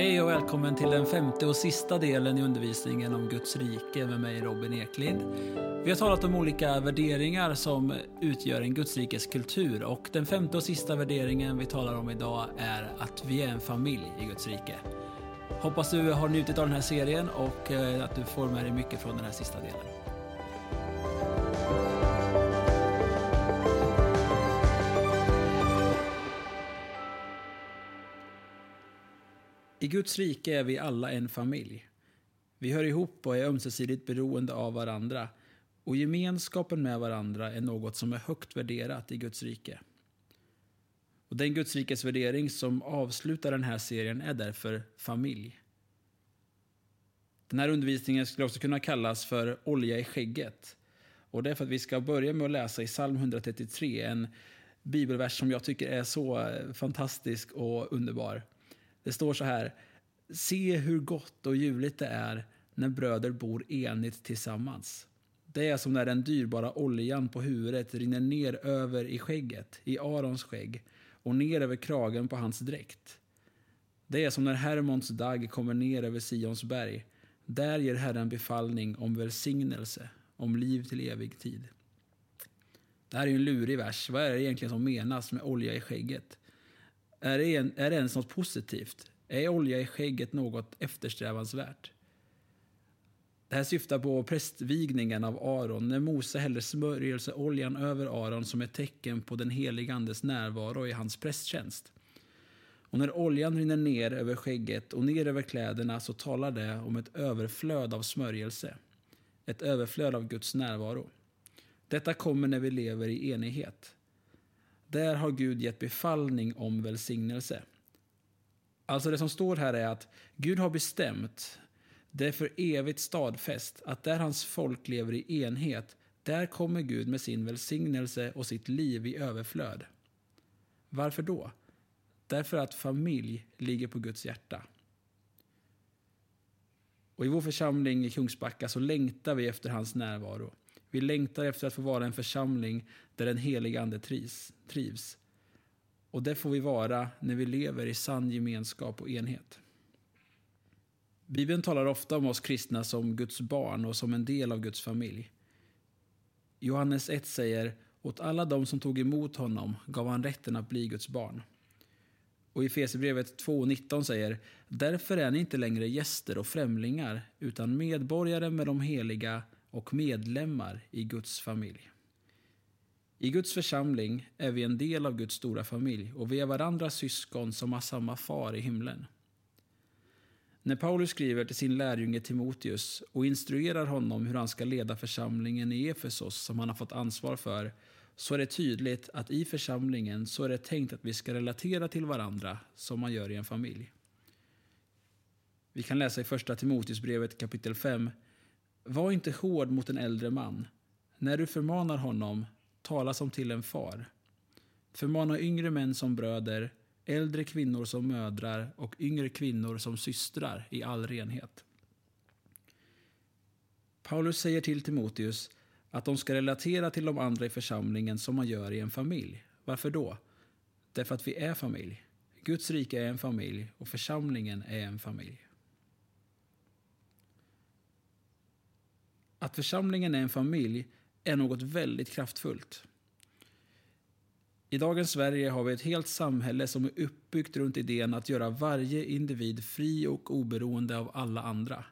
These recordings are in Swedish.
Hej och välkommen till den femte och sista delen i undervisningen om Guds rike med mig Robin Eklind. Vi har talat om olika värderingar som utgör en Gudsrikes kultur och den femte och sista värderingen vi talar om idag är att vi är en familj i Guds rike. Hoppas du har njutit av den här serien och eh, att du får med dig mycket från den här sista delen. I Guds rike är vi alla en familj. Vi hör ihop och är ömsesidigt beroende av varandra och gemenskapen med varandra är något som är högt värderat i Guds rike. Och den Guds rikes värdering som avslutar den här serien är därför familj. Den här undervisningen skulle också kunna kallas för olja i skägget. Och det är för att vi ska börja med att läsa i psalm 133, en bibelvers som jag tycker är så eh, fantastisk och underbar. Det står så här. Se hur gott och ljuvligt det är när bröder bor enigt tillsammans. Det är som när den dyrbara oljan på huvudet rinner ner över i skägget, i Arons skägg, och ner över kragen på hans dräkt. Det är som när Hermons dagg kommer ner över Sions berg. Där ger Herren befallning om välsignelse, om liv till evig tid. Det här är en lurig vers. Vad är det egentligen som menas med olja i skägget? Är det, en, är det ens något positivt? Är olja i skägget något eftersträvansvärt? Det här syftar på prästvigningen av Aron, när Mose häller smörjelseoljan över Aron som ett tecken på den helige Andes närvaro i hans prästtjänst. Och när oljan rinner ner över skägget och ner över kläderna så talar det om ett överflöd av smörjelse. Ett överflöd av Guds närvaro. Detta kommer när vi lever i enighet. Där har Gud gett befallning om välsignelse. Alltså det som står här är att Gud har bestämt, det är för evigt stadfäst, att där hans folk lever i enhet, där kommer Gud med sin välsignelse och sitt liv i överflöd. Varför då? Därför att familj ligger på Guds hjärta. Och I vår församling i Kungsbacka så längtar vi efter hans närvaro. Vi längtar efter att få vara en församling där den helige Ande trivs. Och det får vi vara när vi lever i sann gemenskap och enhet. Bibeln talar ofta om oss kristna som Guds barn och som en del av Guds familj. Johannes 1 säger åt alla de som tog emot honom gav han rätten att bli Guds barn. Och i Efesierbrevet 2.19 säger Därför är ni inte längre gäster och främlingar utan medborgare med de heliga och medlemmar i Guds familj. I Guds församling är vi en del av Guds stora familj och vi är varandras syskon som har samma far i himlen. När Paulus skriver till sin lärjunge Timoteus och instruerar honom hur han ska leda församlingen i Efesos som han har fått ansvar för så är det tydligt att i församlingen så är det tänkt att vi ska relatera till varandra som man gör i en familj. Vi kan läsa i första Timoteusbrevet kapitel 5 var inte hård mot en äldre man. När du förmanar honom, tala som till en far. Förmana yngre män som bröder, äldre kvinnor som mödrar och yngre kvinnor som systrar i all renhet. Paulus säger till Timoteus att de ska relatera till de andra i församlingen som man gör i en familj. Varför då? Därför att vi är familj. Guds rike är en familj och församlingen är en familj. Att församlingen är en familj är något väldigt kraftfullt. I dagens Sverige har vi ett helt samhälle som är uppbyggt runt idén att göra varje individ fri och oberoende av alla andra.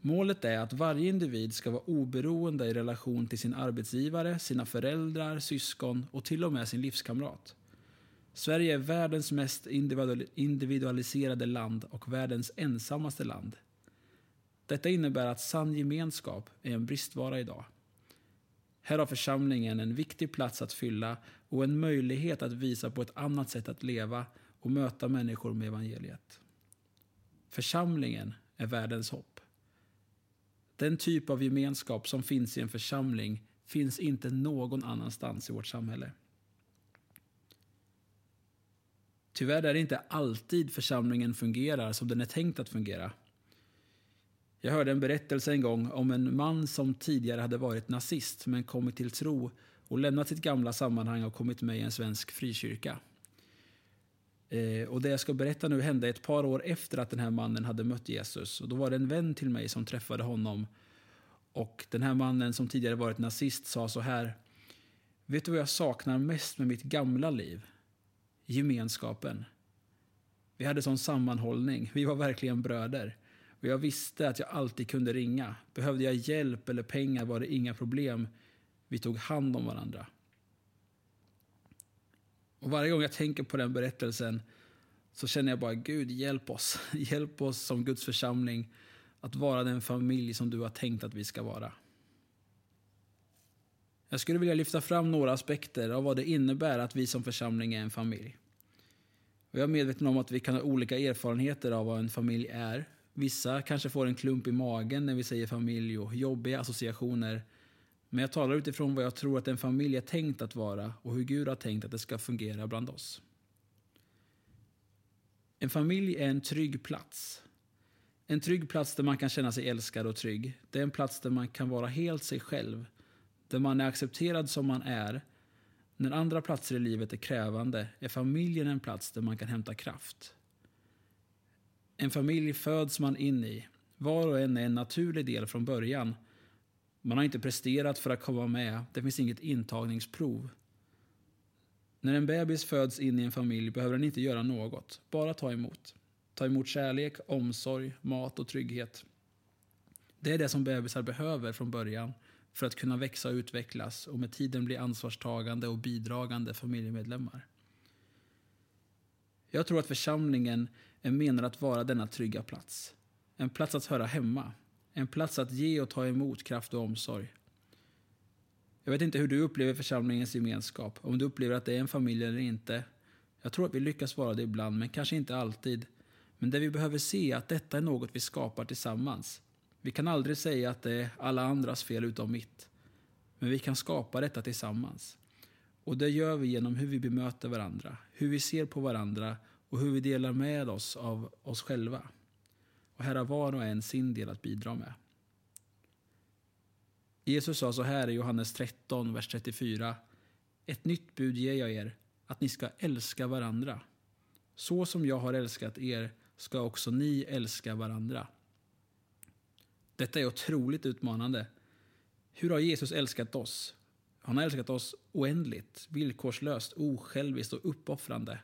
Målet är att varje individ ska vara oberoende i relation till sin arbetsgivare, sina föräldrar, syskon och till och med sin livskamrat. Sverige är världens mest individualiserade land och världens ensammaste land. Detta innebär att sann gemenskap är en bristvara idag. Här har församlingen en viktig plats att fylla och en möjlighet att visa på ett annat sätt att leva och möta människor med evangeliet. Församlingen är världens hopp. Den typ av gemenskap som finns i en församling finns inte någon annanstans i vårt samhälle. Tyvärr är det inte alltid församlingen fungerar som den är tänkt att fungera. Jag hörde en berättelse en gång om en man som tidigare hade varit nazist men kommit till tro och lämnat sitt gamla sammanhang och kommit med i en svensk frikyrka. Eh, och det jag ska berätta nu hände ett par år efter att den här mannen hade mött Jesus. Och då var det en vän till mig som träffade honom. Och den här mannen som tidigare varit nazist sa så här. Vet du vad jag saknar mest med mitt gamla liv? Gemenskapen. Vi hade sån sammanhållning. Vi var verkligen bröder. Och jag visste att jag alltid kunde ringa. Behövde jag hjälp eller pengar var det inga problem. Vi tog hand om varandra. Och varje gång jag tänker på den berättelsen så känner jag bara Gud, hjälp oss. Hjälp oss som Guds församling att vara den familj som du har tänkt att vi ska vara. Jag skulle vilja lyfta fram några aspekter av vad det innebär att vi som församling är en familj. Och jag är medveten om att vi kan ha olika erfarenheter av vad en familj är. Vissa kanske får en klump i magen när vi säger familj och jobbiga associationer men jag talar utifrån vad jag tror att en familj är tänkt att vara och hur Gud har tänkt att det ska fungera bland oss. En familj är en trygg plats. En trygg plats där man kan känna sig älskad och trygg. Det är en plats där man kan vara helt sig själv. Där man är accepterad som man är. När andra platser i livet är krävande är familjen en plats där man kan hämta kraft. En familj föds man in i. Var och en är en naturlig del från början man har inte presterat för att komma med. Det finns inget intagningsprov. När en bebis föds in i en familj behöver den inte göra något, bara ta emot. Ta emot kärlek, omsorg, mat och trygghet. Det är det som bebisar behöver från början för att kunna växa och utvecklas och med tiden bli ansvarstagande och bidragande familjemedlemmar. Jag tror att församlingen är menad att vara denna trygga plats. En plats att höra hemma, en plats att ge och ta emot kraft och omsorg. Jag vet inte hur du upplever församlingens gemenskap, om du upplever att det är en familj eller inte. Jag tror att vi lyckas vara det ibland, men kanske inte alltid. Men det vi behöver se är att detta är något vi skapar tillsammans. Vi kan aldrig säga att det är alla andras fel utom mitt. Men vi kan skapa detta tillsammans. Och det gör vi genom hur vi bemöter varandra, hur vi ser på varandra och hur vi delar med oss av oss själva. Och här har var och en sin del att bidra med. Jesus sa så här i Johannes 13, vers 34. Ett nytt bud ger jag er, att ni ska älska varandra. Så som jag har älskat er ska också ni älska varandra. Detta är otroligt utmanande. Hur har Jesus älskat oss? Han har älskat oss oändligt, villkorslöst, osjälviskt och uppoffrande.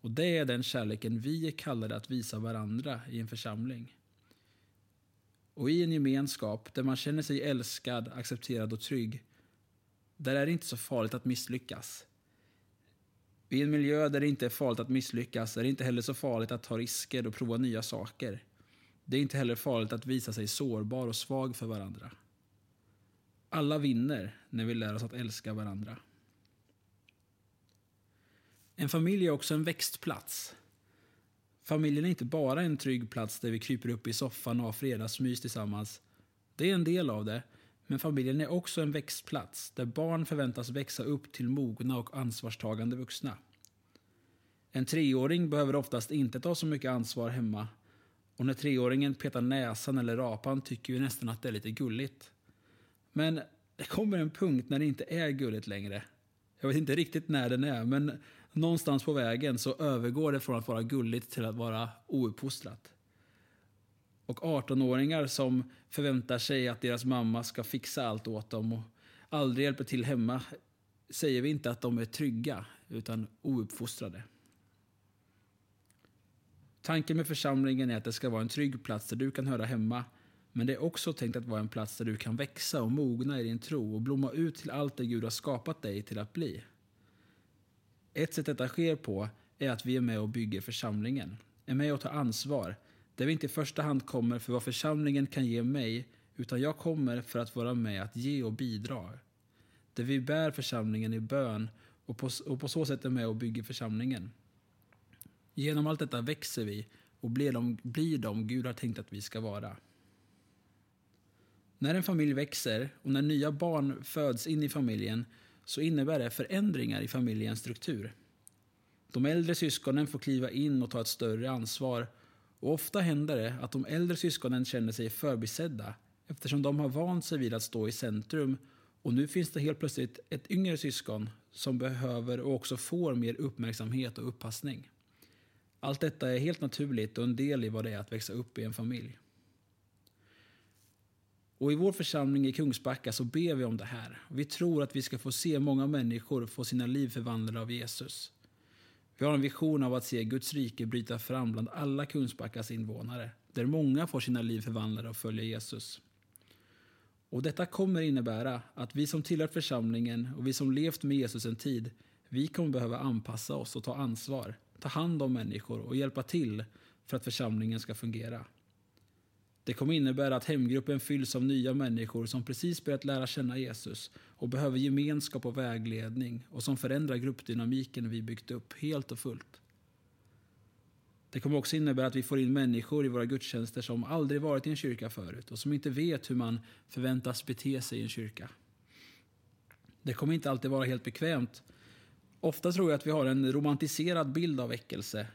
Och det är den kärleken vi är kallade att visa varandra i en församling. Och i en gemenskap där man känner sig älskad, accepterad och trygg, där är det inte så farligt att misslyckas. I en miljö där det inte är farligt att misslyckas är det inte heller så farligt att ta risker och prova nya saker. Det är inte heller farligt att visa sig sårbar och svag för varandra. Alla vinner när vi lär oss att älska varandra. En familj är också en växtplats. Familjen är inte bara en trygg plats där vi kryper upp i soffan och har fredagsmys tillsammans. Det är en del av det, men familjen är också en växtplats där barn förväntas växa upp till mogna och ansvarstagande vuxna. En treåring behöver oftast inte ta så mycket ansvar hemma och när treåringen petar näsan eller rapan tycker vi nästan att det är lite gulligt. Men det kommer en punkt när det inte är gulligt längre. Jag vet inte riktigt när den är, men någonstans på vägen så övergår det från att vara gulligt till att vara ouppfostrat. Och 18-åringar som förväntar sig att deras mamma ska fixa allt åt dem och aldrig hjälper till hemma säger vi inte att de är trygga, utan ouppfostrade. Tanken med församlingen är att det ska vara en trygg plats där du kan höra hemma, men det är också tänkt att vara en plats där du kan växa och mogna i din tro och blomma ut till allt det Gud har skapat dig till att bli. Ett sätt detta sker på är att vi är med och bygger församlingen, är med och tar ansvar, där vi inte i första hand kommer för vad församlingen kan ge mig, utan jag kommer för att vara med att ge och bidra. Där vi bär församlingen i bön och på, och på så sätt är med och bygger församlingen. Genom allt detta växer vi och blir de, blir de Gud har tänkt att vi ska vara. När en familj växer och när nya barn föds in i familjen så innebär det förändringar i familjens struktur. De äldre syskonen får kliva in och ta ett större ansvar och ofta händer det att de äldre syskonen känner sig förbisedda eftersom de har vant sig vid att stå i centrum och nu finns det helt plötsligt ett yngre syskon som behöver och också får mer uppmärksamhet och uppassning. Allt detta är helt naturligt och en del i vad det är att växa upp i en familj. Och I vår församling i Kungsbacka så ber vi om det här. Vi tror att vi ska få se många människor få sina liv förvandlade av Jesus. Vi har en vision av att se Guds rike bryta fram bland alla Kungsbackas invånare, där många får sina liv förvandlade och följer Jesus. Och Detta kommer innebära att vi som tillhör församlingen och vi som levt med Jesus en tid, vi kommer behöva anpassa oss och ta ansvar, ta hand om människor och hjälpa till för att församlingen ska fungera. Det kommer innebära att hemgruppen fylls av nya människor som precis börjat lära känna Jesus och behöver gemenskap och vägledning och som förändrar gruppdynamiken vi byggt upp helt och fullt. Det kommer också innebära att vi får in människor i våra gudstjänster som aldrig varit i en kyrka förut och som inte vet hur man förväntas bete sig i en kyrka. Det kommer inte alltid vara helt bekvämt. Ofta tror jag att vi har en romantiserad bild av väckelse.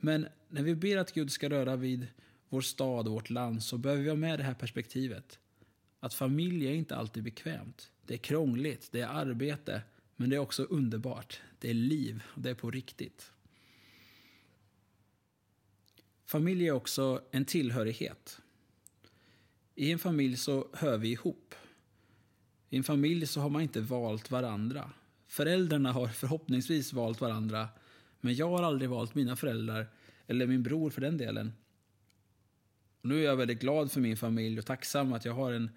Men när vi ber att Gud ska röra vid vår stad och vårt land så behöver vi ha med det här perspektivet. Att familj är inte alltid bekvämt. Det är krångligt, det är arbete, men det är också underbart. Det är liv och det är på riktigt. Familj är också en tillhörighet. I en familj så hör vi ihop. I en familj så har man inte valt varandra. Föräldrarna har förhoppningsvis valt varandra, men jag har aldrig valt mina föräldrar, eller min bror för den delen. Och nu är jag väldigt glad för min familj och tacksam att jag har en,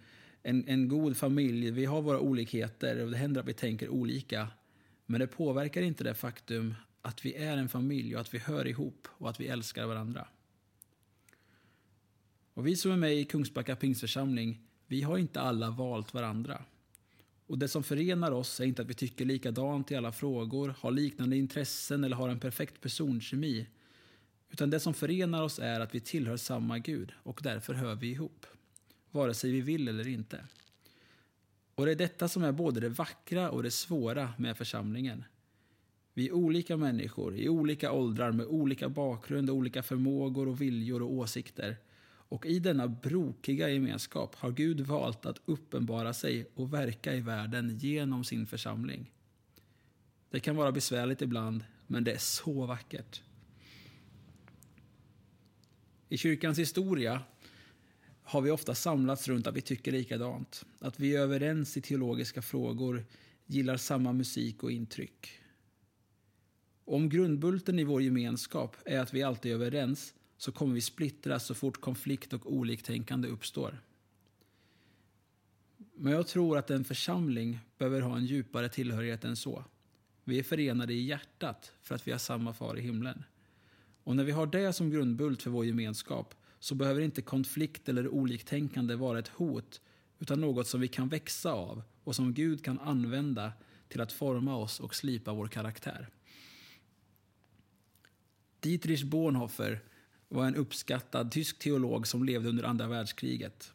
en, en god familj. Vi har våra olikheter och det händer att vi tänker olika. Men det påverkar inte det faktum att vi är en familj och att vi hör ihop och att vi älskar varandra. Och vi som är med i Kungsbacka pingstförsamling, vi har inte alla valt varandra. Och det som förenar oss är inte att vi tycker likadant i alla frågor, har liknande intressen eller har en perfekt personkemi. Utan det som förenar oss är att vi tillhör samma Gud och därför hör vi ihop. Vare sig vi vill eller inte. Och det är detta som är både det vackra och det svåra med församlingen. Vi är olika människor i olika åldrar med olika bakgrund, olika förmågor och viljor och åsikter. Och i denna brokiga gemenskap har Gud valt att uppenbara sig och verka i världen genom sin församling. Det kan vara besvärligt ibland, men det är så vackert. I kyrkans historia har vi ofta samlats runt att vi tycker likadant. Att vi är överens i teologiska frågor, gillar samma musik och intryck. Om grundbulten i vår gemenskap är att vi alltid är överens så kommer vi splittras så fort konflikt och oliktänkande uppstår. Men jag tror att en församling behöver ha en djupare tillhörighet än så. Vi är förenade i hjärtat för att vi har samma far i himlen. Och när vi har det som grundbult för vår gemenskap så behöver inte konflikt eller oliktänkande vara ett hot utan något som vi kan växa av och som Gud kan använda till att forma oss och slipa vår karaktär. Dietrich Bonhoeffer var en uppskattad tysk teolog som levde under andra världskriget.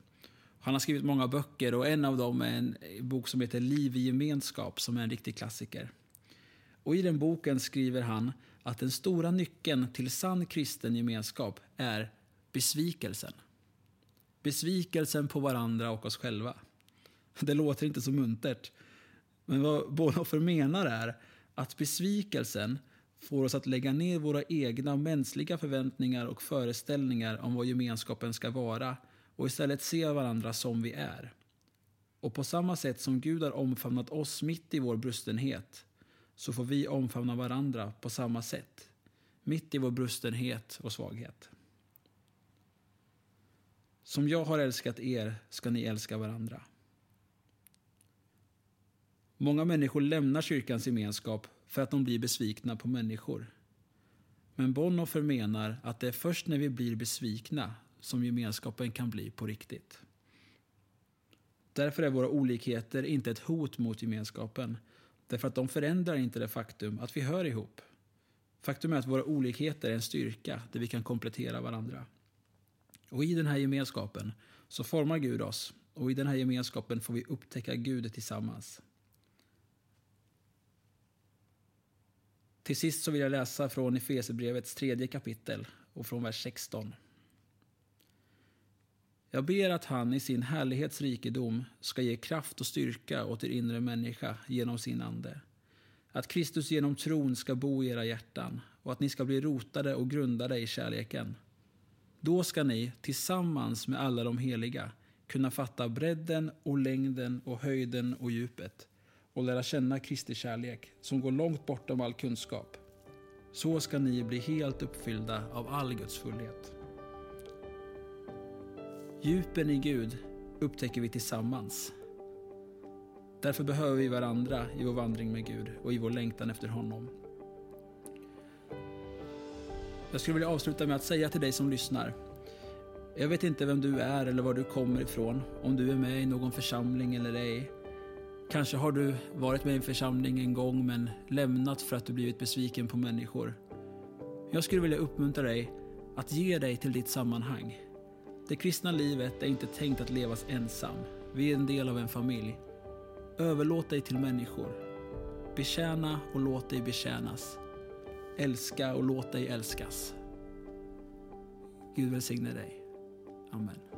Han har skrivit många böcker och en av dem är en bok som heter Liv i gemenskap som är en riktig klassiker. Och I den boken skriver han att den stora nyckeln till sann kristen gemenskap är besvikelsen. Besvikelsen på varandra och oss själva. Det låter inte så muntert. Men vad Bonhoeffer menar är att besvikelsen får oss att lägga ner våra egna mänskliga förväntningar och föreställningar om vad gemenskapen ska vara och istället se varandra som vi är. Och på samma sätt som Gud har omfamnat oss mitt i vår brustenhet så får vi omfamna varandra på samma sätt, mitt i vår brustenhet och svaghet. Som jag har älskat er ska ni älska varandra. Många människor lämnar kyrkans gemenskap för att de blir besvikna på människor. Men Bonhoeffer menar att det är först när vi blir besvikna som gemenskapen kan bli på riktigt. Därför är våra olikheter inte ett hot mot gemenskapen Därför att de förändrar inte det faktum att vi hör ihop. Faktum är att våra olikheter är en styrka där vi kan komplettera varandra. Och i den här gemenskapen så formar Gud oss och i den här gemenskapen får vi upptäcka Gud tillsammans. Till sist så vill jag läsa från Efesierbrevets tredje kapitel och från vers 16. Jag ber att han i sin härlighetsrikedom ska ge kraft och styrka åt er inre människa genom sin ande. att Kristus genom tron ska bo i era hjärtan och att ni ska bli rotade och grundade i kärleken. Då ska ni, tillsammans med alla de heliga, kunna fatta bredden och längden och höjden och djupet och lära känna Kristi kärlek som går långt bortom all kunskap. Så ska ni bli helt uppfyllda av all Guds fullhet. Djupen i Gud upptäcker vi tillsammans. Därför behöver vi varandra i vår vandring med Gud och i vår längtan efter honom. Jag skulle vilja avsluta med att säga till dig som lyssnar. Jag vet inte vem du är eller var du kommer ifrån, om du är med i någon församling eller ej. Kanske har du varit med i en församling en gång men lämnat för att du blivit besviken på människor. Jag skulle vilja uppmuntra dig att ge dig till ditt sammanhang. Det kristna livet är inte tänkt att levas ensam. Vi är en del av en familj. Överlåt dig till människor. Betjäna och låt dig betjänas. Älska och låt dig älskas. Gud välsigne dig. Amen.